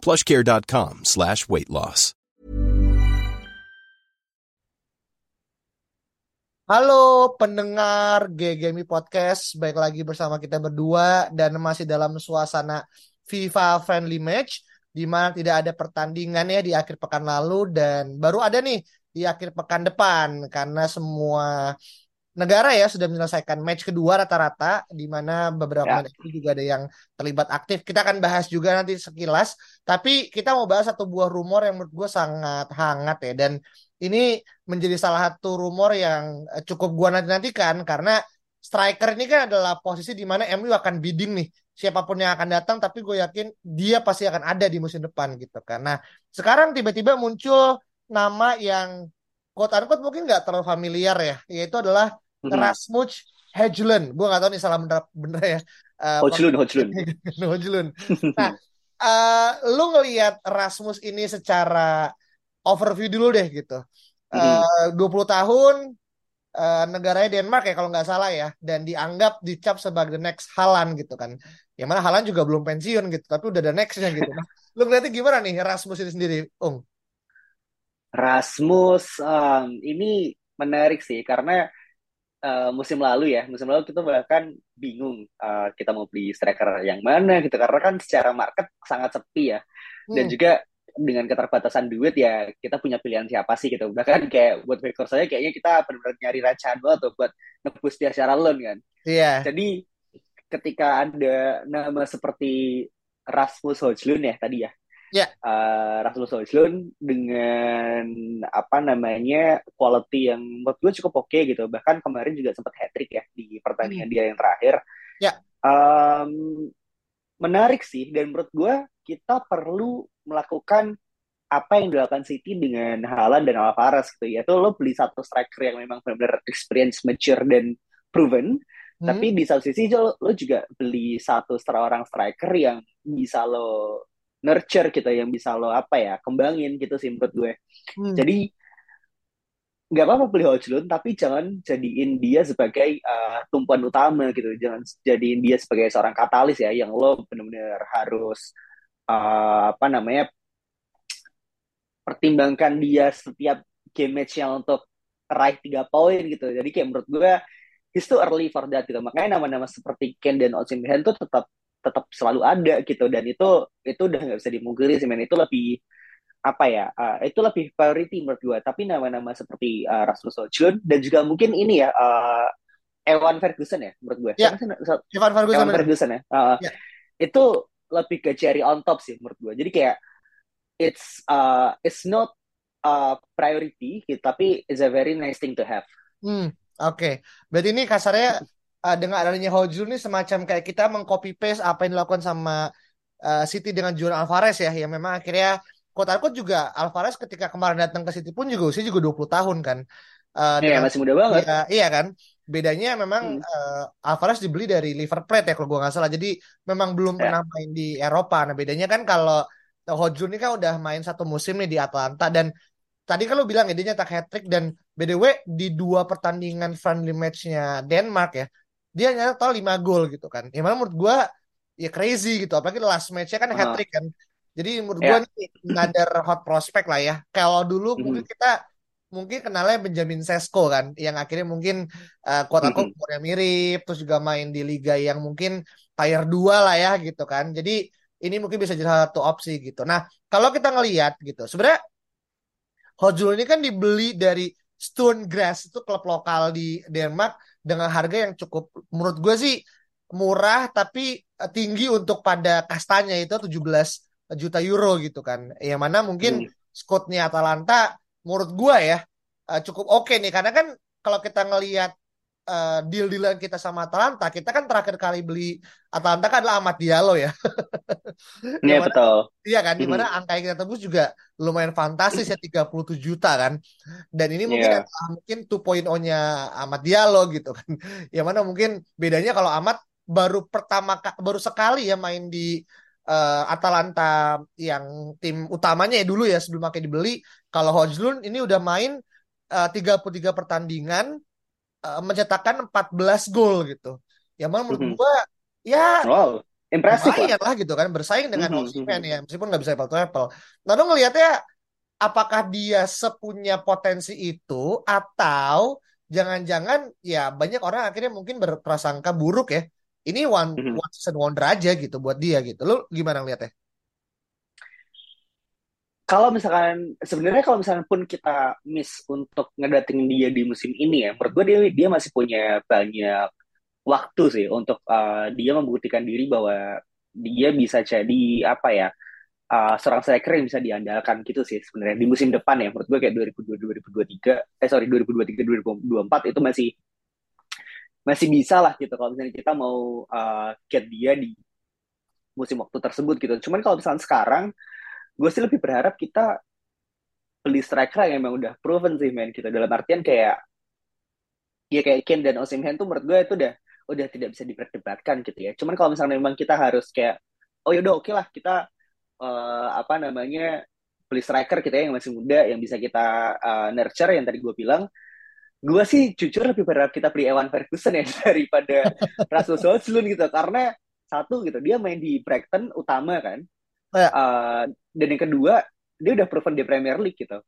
plushcare.com slash weight loss. Halo pendengar GGMI Podcast, baik lagi bersama kita berdua dan masih dalam suasana FIFA friendly match di mana tidak ada pertandingan ya di akhir pekan lalu dan baru ada nih di akhir pekan depan karena semua negara ya sudah menyelesaikan match kedua rata-rata di mana beberapa Ya. juga ada yang terlibat aktif. Kita akan bahas juga nanti sekilas, tapi kita mau bahas satu buah rumor yang menurut gue sangat hangat ya dan ini menjadi salah satu rumor yang eh, cukup gua nanti-nantikan karena striker ini kan adalah posisi di mana MU akan bidding nih siapa pun yang akan datang tapi gue yakin dia pasti akan ada di musim depan gitu kan. Nah, sekarang tiba-tiba muncul nama yang quote unquote mungkin nggak terlalu familiar ya, yaitu adalah Mhm. Rasmus Højlund. Gue nggak tahu nih salah bener, bener ya. Eh, Hojlun, Hojlun. Højlund. Nah, eh, lu ngelihat Rasmus ini secara overview dulu deh gitu. Eh, 20 tahun eh, negaranya Denmark ya kalau nggak salah ya dan dianggap dicap sebagai the next Haaland gitu kan. Yang mana Haaland juga belum pensiun gitu, tapi udah the nextnya gitu. Nah, lu ngeliatnya gimana nih Rasmus ini sendiri, Ung? Rasmus, em, ini menarik sih karena eh, musim lalu ya, musim lalu kita bahkan bingung eh, kita mau beli striker yang mana gitu karena kan secara market sangat sepi ya. Dan Hmm, juga dengan keterbatasan duit ya kita punya pilihan siapa sih gitu. Bahkan kayak buat backer saya kayaknya kita benar-benar nyari Ranchado atau buat nebus dia secara loan kan. Iya. jadi ketika ada nama seperti Rasmus Højlund ya tadi ya Ya. eh, Rasmus Højlund dengan apa namanya quality yang menurut gue cukup oke gitu bahkan kemarin juga sempat hat trick ya di pertandingan Hmm. dia yang terakhir Ya. Em, menarik sih dan menurut gue kita perlu melakukan apa yang dilakukan City dengan Haaland dan Alvarez gitu yaitu lo beli satu striker yang memang benar-benar experience mature dan proven Hmm, tapi di satu sisi lo, lo juga beli satu seorang striker yang bisa lo nurture gitu, yang bisa lo apa ya kembangin gitu sih menurut gue. hmm. Jadi nggak apa-apa beli Hojlund, tapi jangan jadiin dia sebagai uh, tumpuan utama gitu. Jangan jadiin dia sebagai seorang katalis ya, yang lo benar-benar harus uh, apa namanya pertimbangkan dia setiap game match yang untuk raih tiga poin gitu. Jadi kayak menurut gue too early for that gitu. Makanya nama-nama seperti Ken dan Osimhen tuh tetap tetap selalu ada gitu. Dan itu itu udah nggak bisa dimungkiri sih men. Itu lebih apa ya uh, itu lebih priority menurut gue tapi nama-nama seperti uh, Rasmus Højlund dan juga mungkin ini ya uh, Evan Ferguson ya menurut gue? So- Evan Ferguson Evan. Ferguson ya? Uh, Ya. itu lebih ke cherry on top sih menurut gue jadi kayak it's uh, it's not uh, priority gitu, tapi it's a very nice thing to have. Hmm, oke. Berarti ini kasarnya uh, dengan adanya Hojlund ini semacam kayak kita mengcopy paste apa yang dilakukan sama uh, City dengan Julian Alvarez ya, yang memang akhirnya quote unquote juga Alvarez ketika kemarin datang ke City pun juga usia juga 20 tahun kan. Uh, ya dengan masih muda banget iya, iya kan. Bedanya memang Hmm. uh, Alvarez dibeli dari River Plate ya kalau gua nggak salah. Jadi memang belum ya pernah main di Eropa. Nah, bedanya kan kalau Hojlund ini kan udah main satu musim nih di Atlanta dan tadi kan lu bilang ya dia nyetak hat trick dan by the way di dua pertandingan friendly match-nya Denmark ya dia nyetak total 5 gol gitu kan. Yang mana menurut gua ya crazy gitu. Apalagi last match-nya kan hat trick kan. Jadi menurut gua ya ini another hot prospect lah ya. Kalau dulu mungkin Mhm. kita mungkin kenalnya Benjamin Sesko kan yang akhirnya mungkin uh, unquote Mhm. umurnya mirip terus juga main di liga yang mungkin tier 2 lah ya gitu kan. Jadi ini mungkin bisa jadi satu opsi gitu. Nah, kalau kita ngelihat gitu, sebenarnya Hojul ini kan dibeli dari Stonegrass itu klub lokal di Denmark dengan harga yang cukup menurut gue sih murah tapi eh, tinggi untuk pada kastanya itu 17 juta euro gitu kan. Yang mana mungkin Hmm. squadnya Atalanta menurut gue ya eh, cukup oke nih karena kan kalau kita ngelihat uh, deal-dealan kita sama Atalanta, kita kan terakhir kali beli Atalanta kan adalah Ahmad Diallo ya. Iya yeah, betul. Iya kan, di mana mm-hmm. angka yang kita tebus juga lumayan fantastis ya 37 juta kan. Dan ini mungkin yeah. mungkin 2.0-nya Ahmad Diallo gitu kan. Yang mana mungkin bedanya kalau Ahmad baru pertama baru sekali ya main di uh, Atalanta yang tim utamanya ya dulu ya sebelum akhirnya dibeli. Kalau Hojlund ini udah main uh, 33 pertandingan uh, mencetakkan 14 gol gitu. Ya malah menurut mm -hmm. gua ya wow, impresif lah. lah gitu kan bersaing dengan mm -hmm. Osimhen ya meskipun nggak bisa apple to apple. Lalu ngelihatnya apakah dia sepunya potensi itu atau jangan-jangan ya banyak orang akhirnya mungkin berprasangka buruk ya. Ini one, mm -hmm. one season wonder aja gitu buat dia gitu. Lu gimana ngelihatnya? Kalau misalkan sebenarnya kalau misalkan pun kita miss untuk ngedating dia di musim ini ya, menurut gue dia dia masih punya banyak waktu sih untuk uh, dia membuktikan diri bahwa dia bisa jadi apa ya uh, seorang striker yang bisa diandalkan gitu sih sebenarnya di musim depan ya menurut gue kayak 2022 2023 eh sorry 2023 2024 itu masih masih bisa lah gitu kalau misalnya kita mau uh, get dia di musim waktu tersebut gitu. Cuman kalau misalnya sekarang gue sih lebih berharap kita beli striker yang memang udah proven sih main kita dalam artian kayak ya kayak Ken dan Osimhen tuh menurut gue itu udah udah tidak bisa diperdebatkan gitu ya. Cuman kalau misalnya memang kita harus kayak oh yaudah oke okay lah kita uh, apa namanya beli striker kita yang masih muda yang bisa kita uh, nurture yang tadi gue bilang gue sih jujur lebih berharap kita beli Evan Ferguson ya daripada Rasmus Højlund gitu. Karena satu gitu dia main di Brighton utama kan uh, dan yang kedua dia udah proven di Premier League gitu.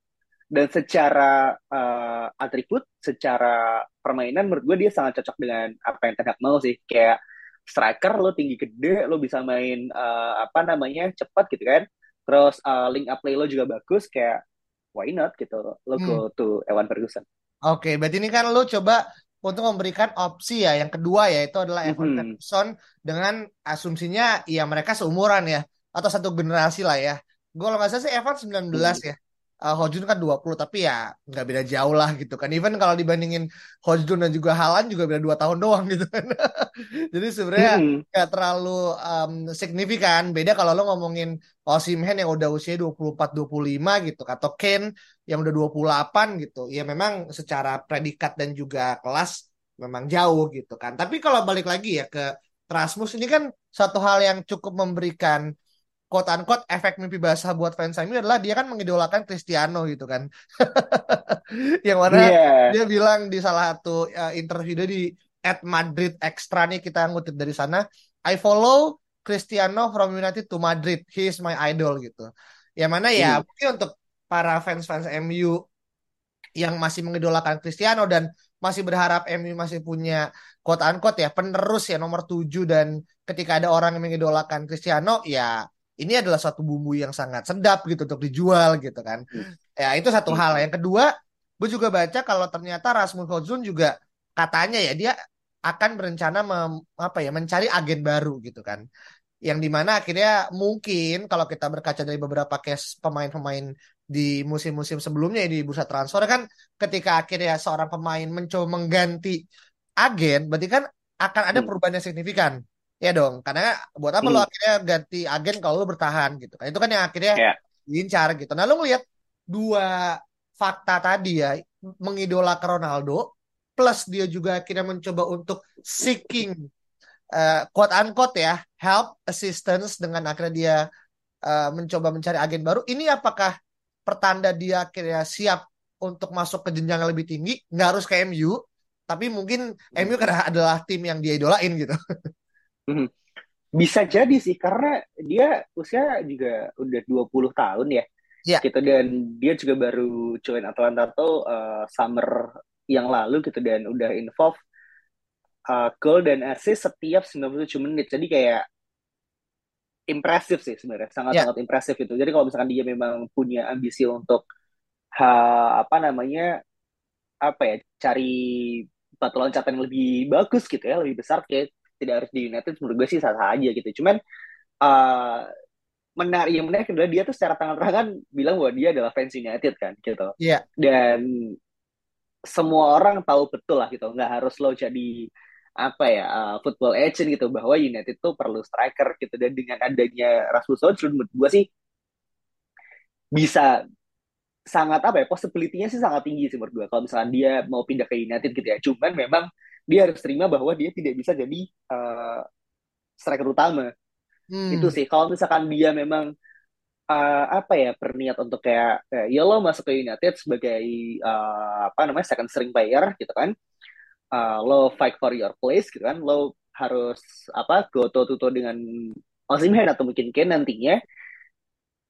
Dan secara uh, atribut secara permainan menurut gue dia sangat cocok dengan apa yang Ten mau sih. Kayak striker lo tinggi gede lo bisa main uh, apa namanya cepat gitu kan. Terus uh, link up play lo juga bagus kayak why not gitu. Lo hmm. go to Evan Ferguson. Oke okay, berarti ini kan lo coba untuk memberikan opsi ya. Yang kedua ya itu adalah Evan hmm. Ferguson dengan asumsinya ya mereka seumuran ya atau satu generasi lah ya. Gue kalau nggak salah sih Evan 19 hmm. ya. Uh, Hojun kan 20 tapi ya nggak beda jauh lah gitu kan. Even kalau dibandingin Hojun dan juga Halan juga beda dua tahun doang gitu kan. Jadi sebenarnya hmm. nggak hmm. terlalu um, signifikan. Beda kalau lo ngomongin Osimhen yang udah usia 24 25 gitu atau Ken yang udah 28 gitu. Ya memang secara predikat dan juga kelas memang jauh gitu kan. Tapi kalau balik lagi ya ke Rasmus ini kan satu hal yang cukup memberikan quote unquote efek mimpi basah buat fans MU adalah dia kan mengidolakan Cristiano gitu kan. yang mana yeah. dia bilang di salah satu uh, interview dia di at Madrid Extra nih kita ngutip dari sana, I follow Cristiano from United to Madrid. He is my idol gitu. Yang mana ya mm. mungkin untuk para fans-fans MU yang masih mengidolakan Cristiano dan masih berharap MU masih punya quote unquote ya penerus ya nomor 7 dan ketika ada orang yang mengidolakan Cristiano ya ini adalah suatu bumbu yang sangat sedap gitu untuk dijual gitu kan. Ya itu satu hmm. hal. Yang kedua, gue juga baca kalau ternyata Rasmus Hojlund juga katanya ya dia akan berencana mem, apa ya mencari agen baru gitu kan. Yang di mana akhirnya mungkin kalau kita berkaca dari beberapa case pemain-pemain di musim-musim sebelumnya di bursa transfer kan ketika akhirnya seorang pemain mencoba mengganti agen berarti kan akan ada hmm. perubahan yang signifikan Ya dong, karena buat apa hmm. lo akhirnya ganti agen kalau lo bertahan gitu kan. Itu kan yang akhirnya yeah. diincar gitu. Nah, lo ngeliat dua fakta tadi ya, mengidolakan Ronaldo plus dia juga akhirnya mencoba untuk seeking uh, quote unquote ya, help assistance dengan akhirnya dia uh, mencoba mencari agen baru. Ini apakah pertanda dia akhirnya siap untuk masuk ke jenjang yang lebih tinggi? Nggak harus ke MU, tapi mungkin MU karena adalah tim yang dia idolain gitu. Hmm. Bisa jadi sih karena dia usia juga udah 20 tahun ya. Yeah. Gitu dan dia juga baru join Atlanta tuh uh, summer yang lalu gitu dan udah involve uh, goal dan assist setiap 97 menit. Jadi kayak impresif sih sebenarnya, sangat-sangat yeah. impresif itu. Jadi kalau misalkan dia memang punya ambisi untuk ha, apa namanya apa ya cari batu loncatan yang lebih bagus gitu ya, lebih besar kayak tidak harus di United menurut gue sih sah-sah aja gitu. Cuman uh, menarik yang menarik adalah dia tuh secara tangan terangan bilang bahwa dia adalah fans United kan gitu. Yeah. dan semua orang tahu betul lah gitu nggak harus lo jadi apa ya uh, football agent gitu bahwa United itu perlu striker gitu. Dan dengan adanya Rasmus Højlund menurut gue sih bisa sangat apa ya possibility-nya sih sangat tinggi sih menurut gue. Kalau misalnya dia mau pindah ke United gitu ya. Cuman memang dia harus terima bahwa dia tidak bisa jadi uh, striker utama hmm. itu sih kalau misalkan dia memang uh, apa ya berniat untuk kayak, kayak ya lo masuk ke United sebagai uh, apa namanya second string player gitu kan uh, lo fight for your place gitu kan lo harus apa go to to, dengan Osimhen atau mungkin Ken nantinya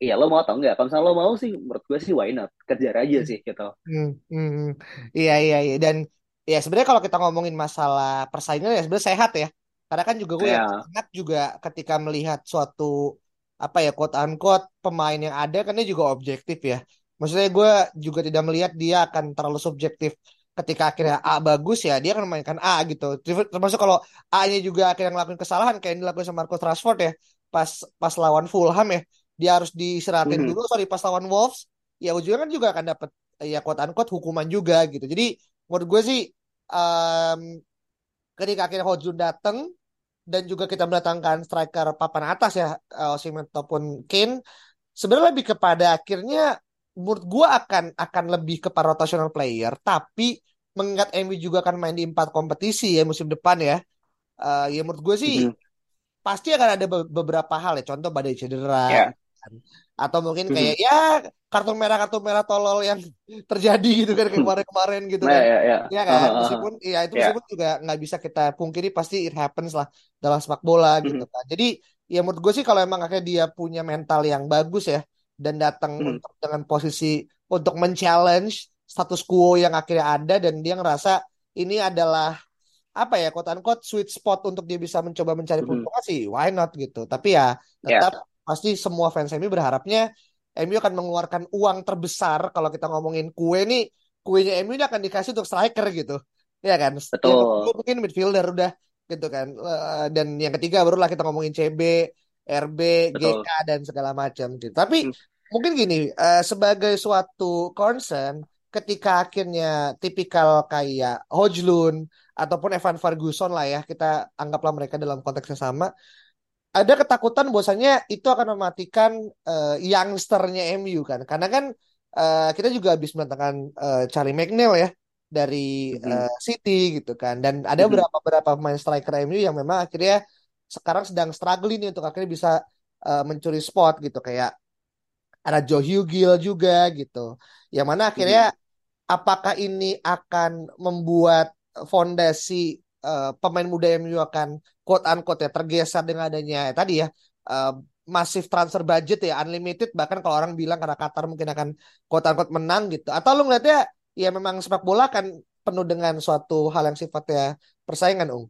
Iya, lo mau atau enggak? Kalau misalnya lo mau sih, menurut gue sih why not? Kejar aja sih gitu. Hmm, hmm, hmm. Iya, iya, iya. Dan ya sebenarnya kalau kita ngomongin masalah persaingan ya sebenarnya sehat ya. Karena kan juga gue yeah. sangat juga ketika melihat suatu apa ya quote unquote pemain yang ada kan dia juga objektif ya. Maksudnya gue juga tidak melihat dia akan terlalu subjektif ketika akhirnya A bagus ya dia akan memainkan A gitu. Termasuk kalau A-nya juga akhirnya ngelakuin kesalahan kayak yang dilakukan sama Marcus Rashford ya pas pas lawan Fulham ya dia harus diseratin mm -hmm. dulu sorry pas lawan Wolves ya ujungnya kan juga akan dapat ya quote unquote hukuman juga gitu. Jadi menurut gue sih um, ketika akhirnya Hojun datang dan juga kita mendatangkan striker papan atas ya eh, Osimhen ataupun Kane sebenarnya lebih kepada akhirnya menurut gue akan akan lebih kepada rotational player. Tapi mengingat MU juga akan main di empat kompetisi ya musim depan ya uh, ya menurut gue sih mm -hmm. pasti akan ada beberapa hal ya. Contoh badai cedera yeah atau mungkin hmm. kayak ya kartu merah kartu merah tolol yang terjadi gitu kan kemarin-kemarin gitu kan. Ya, ya, ya. kan meskipun ya itu ya. meskipun juga nggak bisa kita pungkiri pasti it happens lah dalam sepak bola hmm. gitu kan. Jadi ya menurut gue sih kalau emang akhirnya dia punya mental yang bagus ya dan datang hmm. untuk dengan posisi untuk men-challenge status quo yang akhirnya ada dan dia ngerasa ini adalah apa ya quote unquote sweet spot untuk dia bisa mencoba mencari keuntungan hmm. sih why not gitu tapi ya tetap yeah pasti semua fans MU berharapnya MU akan mengeluarkan uang terbesar kalau kita ngomongin kue nih kuenya MU ini akan dikasih untuk striker gitu. Ya kan? Betul. yang mungkin midfielder udah gitu kan. Eh, dan yang ketiga barulah kita ngomongin CB RB betul. GK dan segala macam gitu. Tapi hmm. mungkin gini uh, sebagai suatu concern ketika akhirnya tipikal kayak Hojlund ataupun Evan Ferguson lah ya kita anggaplah mereka dalam konteksnya sama ada ketakutan bahwasanya itu akan mematikan uh, youngsternya MU kan. Karena kan uh, kita juga habis mendatangkan uh, Charlie McNeil ya dari uh, City gitu kan. Dan ada beberapa beberapa pemain striker MU yang memang akhirnya sekarang sedang struggling nih untuk akhirnya bisa uh, mencuri spot gitu. Kayak ada Joe Hugill juga gitu. Yang mana akhirnya apakah ini akan membuat fondasi uh, pemain muda MU akan quote unquote ya tergeser dengan adanya ya, tadi ya uh, masif transfer budget ya unlimited bahkan kalau orang bilang karena Qatar mungkin akan quote unquote menang gitu. Atau lu ngeliatnya ya memang sepak bola kan penuh dengan suatu hal yang sifatnya persaingan Ung?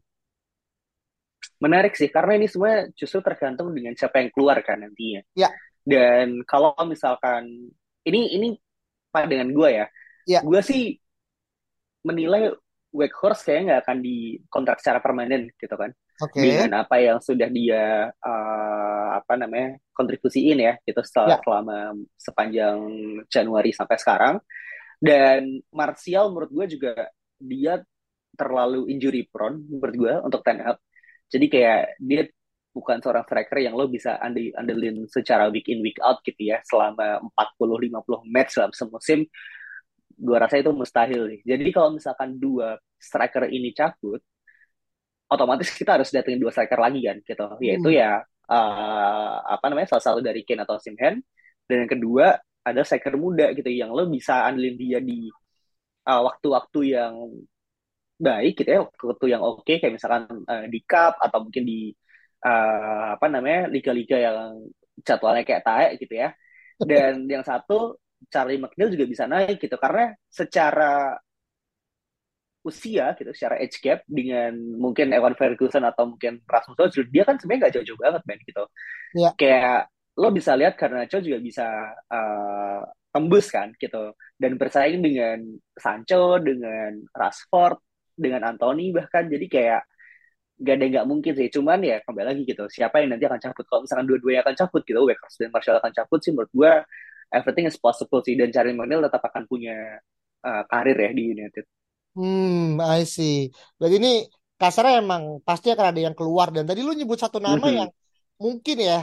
Menarik sih karena ini semua justru tergantung dengan siapa yang keluar kan nantinya. Ya. Dan kalau misalkan ini ini dengan gue ya, ya. gue sih menilai Weghorst kayaknya nggak akan dikontrak secara permanen gitu kan okay. dengan apa yang sudah dia uh, apa namanya kontribusiin ya gitu setelah yeah. selama sepanjang Januari sampai sekarang dan Martial menurut gue juga dia terlalu injury prone menurut gue untuk Ten Hag jadi kayak dia bukan seorang striker yang lo bisa andelin secara week in week out gitu ya selama 40-50 match dalam semusim gue rasa itu mustahil nih. Jadi kalau misalkan dua striker ini cabut, otomatis kita harus datengin dua striker lagi kan, gitu. Yaitu hmm. ya uh, apa namanya salah satu dari Kane atau Simhen, dan yang kedua ada striker muda gitu yang lo bisa andelin dia di uh, waktu-waktu uh, yang baik gitu ya, waktu yang oke okay, kayak misalkan uh, di cup atau mungkin di uh, apa namanya liga-liga yang jadwalnya kayak tae gitu ya. Dan yang satu Charlie McNeil juga bisa naik gitu. Karena secara usia gitu secara age gap dengan mungkin Evan Ferguson atau mungkin Rasmus Højlund dia kan sebenarnya nggak jauh-jauh banget men gitu. Ya. kayak lo bisa lihat karena Cho juga bisa uh, tembus kan gitu. Dan bersaing dengan Sancho dengan Rashford dengan Anthony bahkan. Jadi kayak gak ada nggak mungkin sih. Cuman ya kembali lagi gitu siapa yang nanti akan cabut? Kalau misalkan dua-duanya akan cabut gitu Weghorst dan Martial akan cabut sih menurut gue everything is possible sih dan Charlie McNeil tetap akan punya uh, karir ya di United. Hmm, I see. Berarti ini kasarnya emang pasti akan ada yang keluar dan tadi lu nyebut satu nama yang Mhm, mungkin ya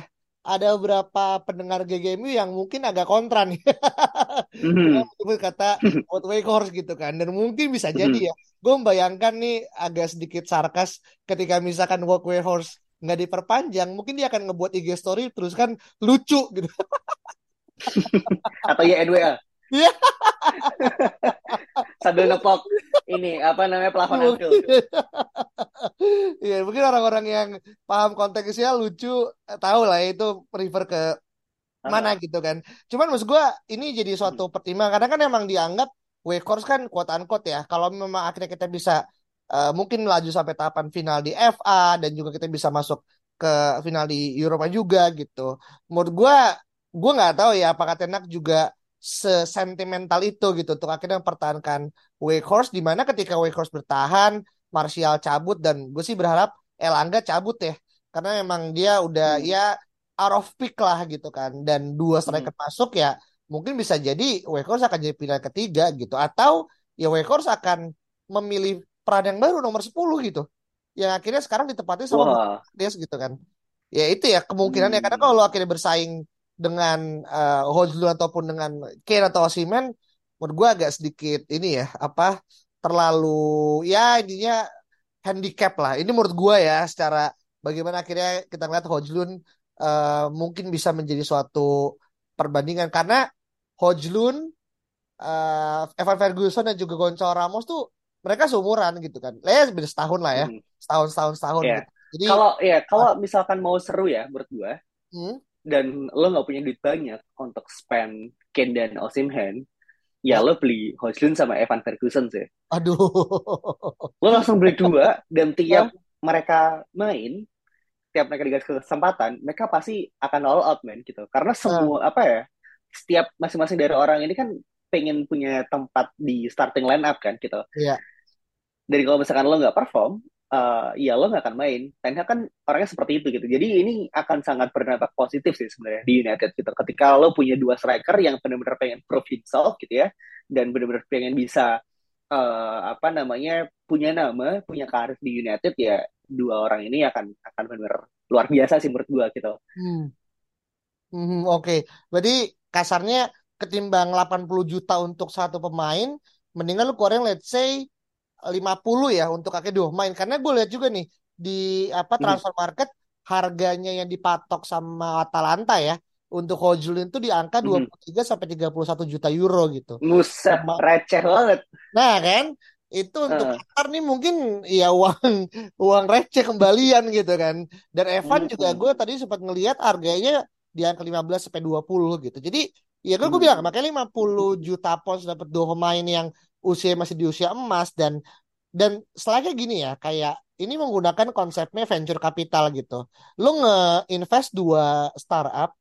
ada beberapa pendengar GGMU yang mungkin agak kontra nih mhm, menyebut kata Wout Weghorst gitu kan dan mungkin bisa jadi mhm. ya gue membayangkan nih agak sedikit sarkas ketika misalkan Wout Weghorst nggak diperpanjang mungkin dia akan ngebuat IG story terus kan lucu gitu Atau ya YNWA Iya, sambil nepok ini apa namanya plafon Anfield. Iya, mungkin orang-orang yang paham konteksnya lucu eh, tahu lah itu refer ke mana Uh, gitu kan. Cuman maksud gue ini jadi suatu pertimbangan karena kan emang dianggap Weghorst kan quote unquote ya. Kalau memang akhirnya kita bisa eh, mungkin melaju sampai tahapan final di FA dan juga kita bisa masuk ke final di Eropa juga gitu. Menurut gue, gue nggak tahu ya apakah Tenak juga sesentimental itu gitu untuk akhirnya mempertahankan Weghorst di mana ketika Weghorst bertahan, Martial cabut dan gue sih berharap Elangga cabut ya. Karena memang dia udah hmm, ya out of pick lah gitu kan. Dan dua hmm. striker masuk ya mungkin bisa jadi Weghorst akan jadi pilihan ketiga gitu. Atau ya Weghorst akan memilih peran yang baru nomor 10 gitu. Yang akhirnya sekarang ditempati sama Fernandes gitu kan. Ya itu ya kemungkinannya. Karena hmm. kalau akhirnya bersaing dengan uh, Hojlund ataupun dengan Kane atau Osimhen menurut gue agak sedikit ini ya apa terlalu ya intinya handicap lah ini menurut gue ya secara bagaimana akhirnya kita lihat Hojlund uh, mungkin bisa menjadi suatu perbandingan karena Hojlund uh, Evan Ferguson dan juga Gonçalo Ramos tuh mereka seumuran gitu kan. Ya beda setahun lah ya. hmm. Setahun setahun setahun Ya, gitu. Jadi kalau ya kalau misalkan mau seru ya menurut gua hmm, dan lo nggak punya duit banyak untuk spend Kane dan Osimhen, ya lo beli Hojlund sama Evan Ferguson sih. aduh. Lo langsung beli dua dan tiap mereka main, tiap mereka dikasih kesempatan, mereka pasti akan all out man gitu. Karena semua apa ya, setiap masing-masing dari orang ini kan pengen punya tempat di starting line up kan gitu. Iya. Dari kalau misalkan lo nggak perform, uh, ya lo nggak akan main. Ten Hag kan orangnya seperti itu gitu. Jadi ini akan sangat berdampak positif sih sebenarnya di United gitu. Ketika lo punya dua striker yang benar-benar pengen prove himself gitu ya, dan benar-benar pengen bisa uh, apa namanya punya nama, punya karir di United ya dua orang ini akan akan benar-benar luar biasa sih menurut gua gitu. Hmm. Hmm, oke. Berarti kasarnya ketimbang 80 juta untuk satu pemain, mendingan lu keluarin let's say 50 ya untuk kakek dua main karena gue lihat juga nih di apa Mhm. transfer market harganya yang dipatok sama Atalanta ya untuk Hojlund itu di angka dua Mhm. puluh tiga sampai 31 juta euro gitu. Muset, Sama- receh banget. Nah kan itu untuk Uh, Qatar nih mungkin ya uang uang receh kembalian gitu kan. Dan Evan juga mhm. gue tadi sempat ngelihat harganya di angka 15 sampai 20 gitu. Jadi ya kan gue bilang Mhm. makanya 50 juta pounds dapat dua pemain yang usia masih di usia emas dan dan selagi gini ya kayak ini menggunakan konsepnya venture capital gitu. Lu nge-invest dua startup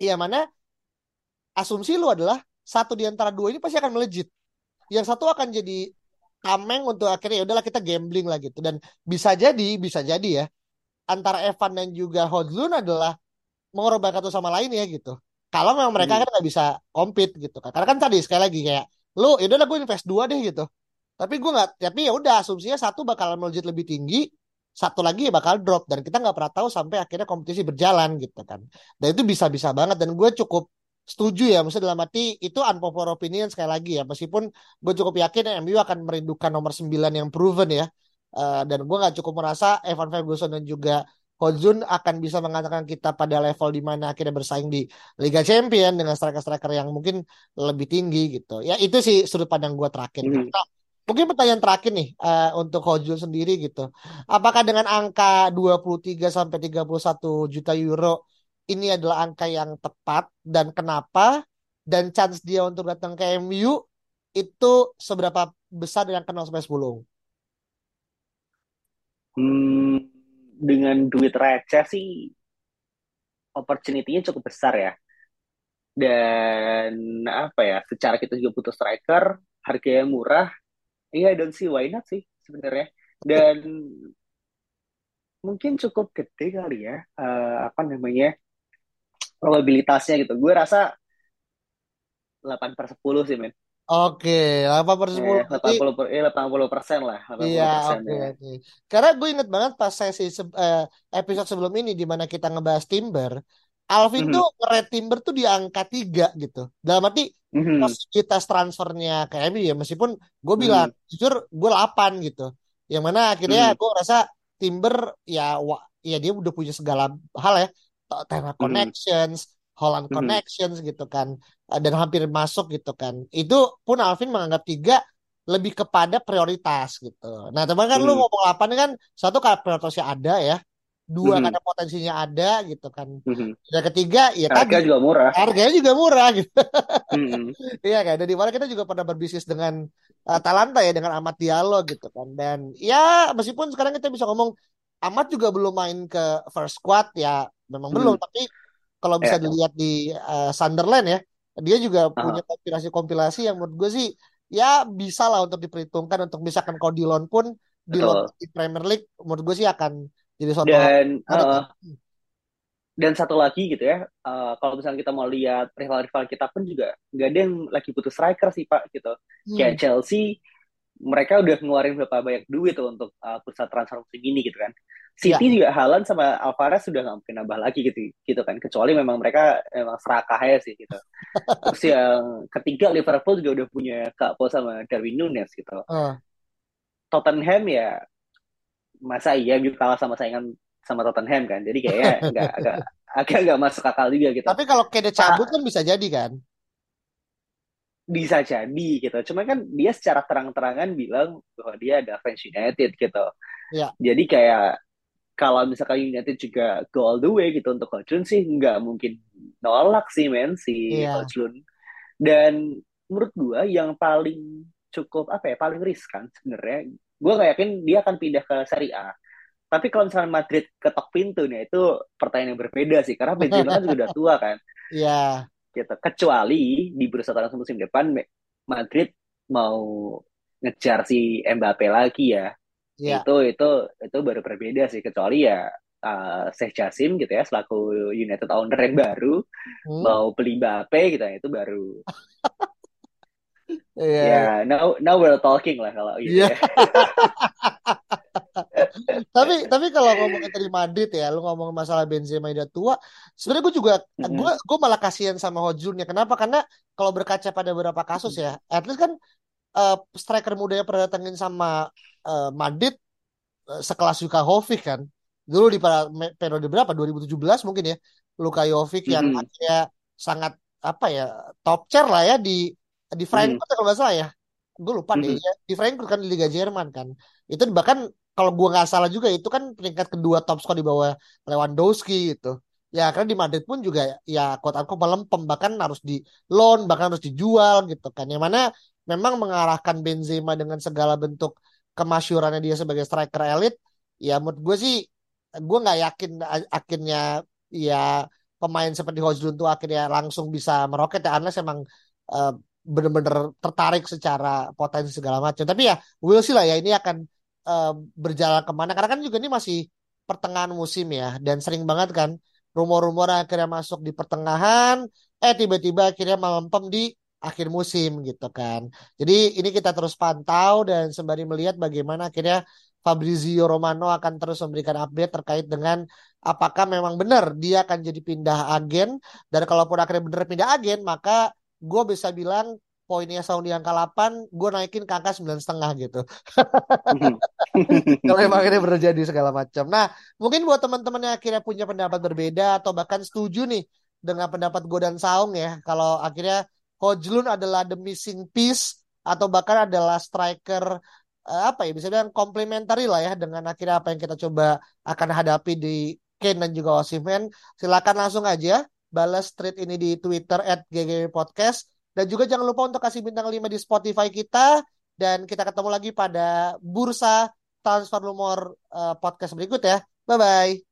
yang mana asumsi lu adalah satu di antara dua ini pasti akan melejit. Yang satu akan jadi tameng untuk akhirnya ya udahlah kita gambling lah gitu dan bisa jadi bisa jadi ya antara Evan dan juga Hodlun adalah mengorbankan satu sama lain ya gitu. Kalau memang mereka Mhm. kan nggak bisa compete gitu kan. Karena kan tadi sekali lagi kayak lu ya udahlah gue invest dua deh gitu. Tapi gue nggak tapi ya udah asumsinya satu bakal melejit lebih tinggi, satu lagi ya bakal drop dan kita nggak pernah tahu sampai akhirnya kompetisi berjalan gitu kan. Dan itu bisa-bisa banget dan gue cukup setuju ya maksudnya dalam arti itu unpopular opinion sekali lagi ya meskipun gue cukup yakin MU akan merindukan nomor 9 yang proven ya Eh, dan gue nggak cukup merasa Evan Ferguson dan juga Hojun akan bisa mengatakan kita pada level di mana akhirnya bersaing di Liga Champion dengan striker-striker yang mungkin lebih tinggi gitu. Ya itu sih sudut pandang gue terakhir. Mhm. Nah, mungkin pertanyaan terakhir nih eh, untuk Hojun sendiri gitu. Apakah dengan angka 23 sampai 31 juta euro ini adalah angka yang tepat dan kenapa dan chance dia untuk datang ke MU itu seberapa besar dengan kenal sampai 10? Hmm, dengan duit receh sih opportunity-nya cukup besar ya. Dan apa ya, secara kita juga butuh striker, harganya murah, iya I don't see why not sih sebenarnya. Dan mungkin cukup gede kali ya, eh, apa namanya, probabilitasnya gitu. Gue rasa 8 per 10 sih, men. Oke, 8 per 10 Eh, berarti 80 per, eh, 80 persen lah, Iya, 80 persen oke ya. oke. Karena gue inget banget pas sesi se- eh, episode sebelum ini di mana kita ngebahas Timber, Alvin tuh Mhm, nge Timber tuh di angka 3 gitu. Dalam arti mhm, posibilitas transfernya ke MU ya meskipun gue bilang mhm, jujur gue 8 gitu. Yang mana akhirnya mhm, gue rasa Timber ya wa- ya dia udah punya segala hal ya. Tengah mhm, connections, Holland mhm, connections gitu kan. Eh, Dan hampir masuk gitu kan. Itu pun Alvin menganggap tiga lebih kepada prioritas gitu. Nah, teman kan lu mhm, ngomong 8 ini kan satu karena prioritasnya ada ya, dua mhm, karena potensinya ada gitu kan. mhm. Dan ketiga ya tadi Harga juga murah. harganya juga murah gitu. Mhm, Iya kan. Dan di mana kita juga pernah berbisnis dengan uh, Talanta ya dengan Amat Diallo gitu kan. Dan ya meskipun sekarang kita bisa ngomong Amat juga belum main ke first squad ya memang belum mhm. tapi kalau bisa Ya, dilihat di uh, Sunderland ya dia juga punya kompilasi-kompilasi yang menurut gue sih ya bisa lah untuk diperhitungkan untuk misalkan Codilon pun di loan di Premier League menurut gue sih akan jadi hal Dan eh, dan satu lagi gitu ya, eh, kalau misalnya kita mau lihat rival-rival kita pun juga nggak ada yang lagi butuh striker sih Pak gitu. Hmm. Kayak Chelsea, mereka udah ngeluarin berapa banyak duit tuh untuk uh, pusat transfer musim ini gitu kan. Ya, City juga Haaland sama Alvarez sudah nggak mungkin nambah lagi gitu gitu kan. Kecuali memang mereka emang serakah ya sih gitu. Terus yang ketiga Liverpool juga udah punya Kak Po sama Darwin Nunes gitu. eh. Tottenham ya masa iya gitu kalah sama saingan sama Tottenham kan. Jadi kayaknya nggak agak agak nggak masuk akal juga gitu. Tapi kalau Kede cabut Ah, kan bisa jadi kan. Bisa jadi gitu. Cuma kan dia secara terang-terangan bilang bahwa dia ada fans United gitu. Ya, Jadi kayak kalau misalkan United juga go all the way gitu untuk Hojlund sih nggak mungkin nolak sih men si iya. Hojlund. Dan menurut gua yang paling cukup apa ya paling riskan sebenarnya gue nggak yakin dia akan pindah ke Serie A. Tapi kalau misalnya Madrid ketok pintu nih itu pertanyaan yang berbeda sih karena Benzema kan juga udah tua kan Iya, gitu. Kecuali di bursa transfer musim depan Madrid mau ngejar si Mbappe lagi ya iya. itu itu itu baru berbeda sih kecuali ya uh, Sheikh Jassim gitu ya selaku United owner yang baru Hmm. mau beli Mbappe gitu ya itu baru Iya, ya now now we're talking lah kalau gitu iya. ya Tapi tapi kalau ngomongin tadi Madrid ya, lu ngomong masalah Benzema yang udah tua, sebenarnya gue juga gue gue malah kasihan sama Hojlundnya. Kenapa? Karena kalau berkaca pada beberapa kasus ya, at least kan eh, striker muda yang pernah datengin sama eh, Madrid eh, sekelas Luka Jovic kan. Dulu di periode berapa? 2017 mungkin ya. Luka Jovic yang Mhm. akhirnya sangat apa ya top chair lah ya di di. Frankfurt kalau nggak salah ya. Gue lupa deh Mhm. ya. Di Frankfurt kan di Liga Jerman kan. Itu bahkan kalau gue nggak salah juga itu kan peringkat kedua top skor di bawah Lewandowski gitu. Ya karena di Madrid pun juga ya quote unquote melempem bahkan harus di loan bahkan harus dijual gitu kan. Yang mana memang mengarahkan Benzema dengan segala bentuk kemasyurannya dia sebagai striker elit ya menurut gue sih gue nggak yakin akhirnya ya pemain seperti Hojlund tuh akhirnya langsung bisa meroket ya unless emang eh, bener-bener tertarik secara potensi segala macam tapi ya we'll see lah ya ini akan eh, berjalan ke mana. Karena kan juga ini masih pertengahan musim ya. Dan sering banget kan rumor-rumor akhirnya masuk di pertengahan eh tiba-tiba akhirnya melempem di akhir musim gitu kan. Jadi ini kita terus pantau dan sembari melihat bagaimana akhirnya Fabrizio Romano akan terus memberikan update terkait dengan apakah memang benar dia akan jadi pindah agen. Dan kalaupun akhirnya benar pindah agen maka gue bisa bilang poinnya selalu di angka 8 gue naikin ke angka sembilan setengah gitu. Mhm. kalau emang ini terjadi segala macam. Nah mungkin buat teman-teman yang akhirnya punya pendapat berbeda atau bahkan setuju nih dengan pendapat gue dan Saung ya kalau akhirnya Hojlund adalah the missing piece atau bahkan adalah striker eh, apa ya bisa bilang complementary lah ya dengan akhirnya apa yang kita coba akan hadapi di Kane dan juga Osimhen. Silakan langsung aja balas tweet ini di Twitter at Podcast dan juga jangan lupa untuk kasih bintang 5 di Spotify kita. Dan kita ketemu lagi pada bursa transfer rumor eh, podcast berikut ya. Bye